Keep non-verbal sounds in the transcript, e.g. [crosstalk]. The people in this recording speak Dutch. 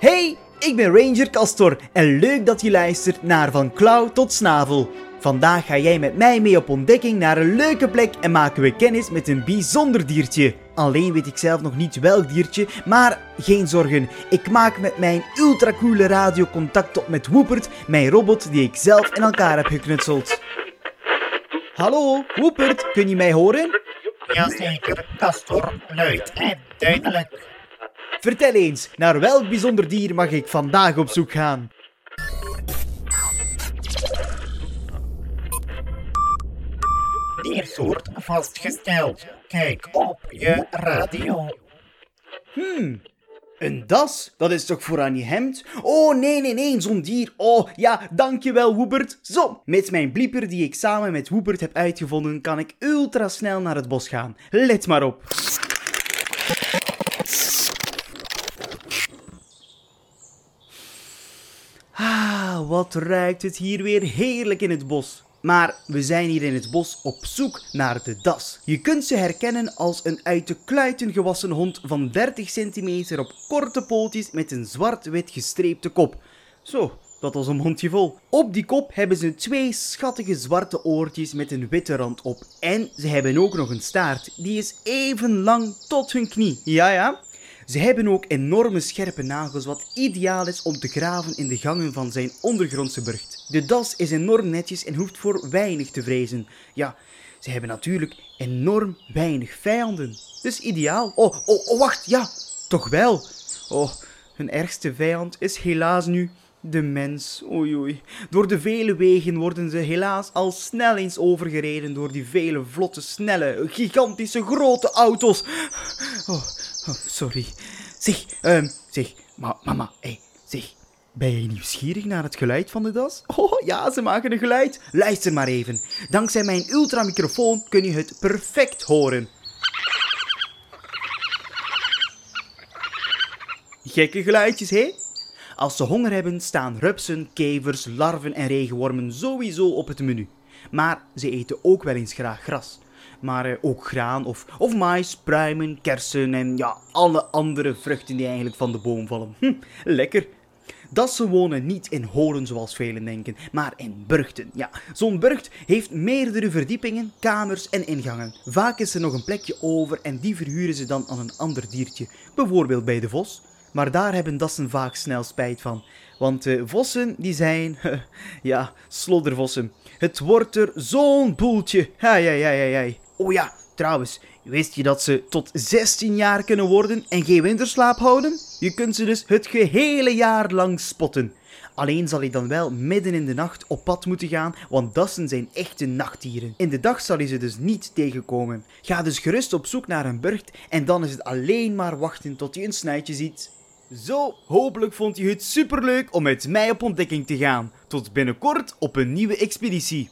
Hey, ik ben Ranger Castor en leuk dat je luistert naar Van Klauw tot Snavel. Vandaag ga jij met mij mee op ontdekking naar een leuke plek en maken we kennis met een bijzonder diertje. Alleen weet ik zelf nog niet welk diertje, maar geen zorgen. Ik maak met mijn ultracoole radio contact op met Woepert, mijn robot die ik zelf in elkaar heb geknutseld. Hallo, Woepert, kun je mij horen? Jazeker, Castor, luid en duidelijk. Vertel eens, naar welk bijzonder dier mag ik vandaag op zoek gaan? Diersoort vastgesteld. Kijk op je radio. Hmm, een das? Dat is toch voor aan je hemd? Oh, nee, nee, nee, zo'n dier. Oh, ja, dankjewel, Woebert. Zo, met mijn blieper die ik samen met Woebert heb uitgevonden, kan ik ultra snel naar het bos gaan. Let maar op. Ah, wat ruikt het hier weer heerlijk in het bos. Maar we zijn hier in het bos op zoek naar de das. Je kunt ze herkennen als een uit de kluiten gewassen hond van 30 centimeter op korte pootjes met een zwart-wit gestreepte kop. Zo, dat was een mondje vol. Op die kop hebben ze twee schattige zwarte oortjes met een witte rand op. En ze hebben ook nog een staart. Die is even lang tot hun knie. Ja, ja. Ze hebben ook enorme scherpe nagels, wat ideaal is om te graven in de gangen van zijn ondergrondse burcht. De das is enorm netjes en hoeft voor weinig te vrezen. Ja, ze hebben natuurlijk enorm weinig vijanden. Dus ideaal. Oh, oh, oh, wacht, ja, toch wel. Oh, hun ergste vijand is helaas nu de mens. Oei, oei. Door de vele wegen worden ze helaas al snel eens overgereden door die vele vlotte, snelle, gigantische, grote auto's. Oh, oh sorry. Zeg, ehm, zeg, ma mama, hé, hey, zeg. Ben je nieuwsgierig naar het geluid van de das? Oh ja, ze maken een geluid. Luister maar even. Dankzij mijn ultramicrofoon kun je het perfect horen. Gekke geluidjes, hè? Als ze honger hebben, staan rupsen, kevers, larven en regenwormen sowieso op het menu. Maar ze eten ook wel eens graag gras. Maar eh, ook graan of, of mais, pruimen, kersen en ja, alle andere vruchten die eigenlijk van de boom vallen. Hm, lekker. Dassen wonen niet in holen zoals velen denken, maar in burchten. Ja, zo'n burcht heeft meerdere verdiepingen, kamers en ingangen. Vaak is er nog een plekje over en die verhuren ze dan aan een ander diertje, bijvoorbeeld bij de vos. Maar daar hebben dassen vaak snel spijt van. Want vossen, die zijn, [laughs] ja, sloddervossen. Het wordt er zo'n boeltje. Ja, ja, ja, ja. Oh ja, trouwens, wist je dat ze tot 16 jaar kunnen worden en geen winterslaap houden? Je kunt ze dus het gehele jaar lang spotten. Alleen zal hij dan wel midden in de nacht op pad moeten gaan, want dassen zijn echte nachtdieren. In de dag zal je ze dus niet tegenkomen. Ga dus gerust op zoek naar een burcht en dan is het alleen maar wachten tot je een snuitje ziet. Zo, hopelijk vond je het superleuk om met mij op ontdekking te gaan. Tot binnenkort op een nieuwe expeditie.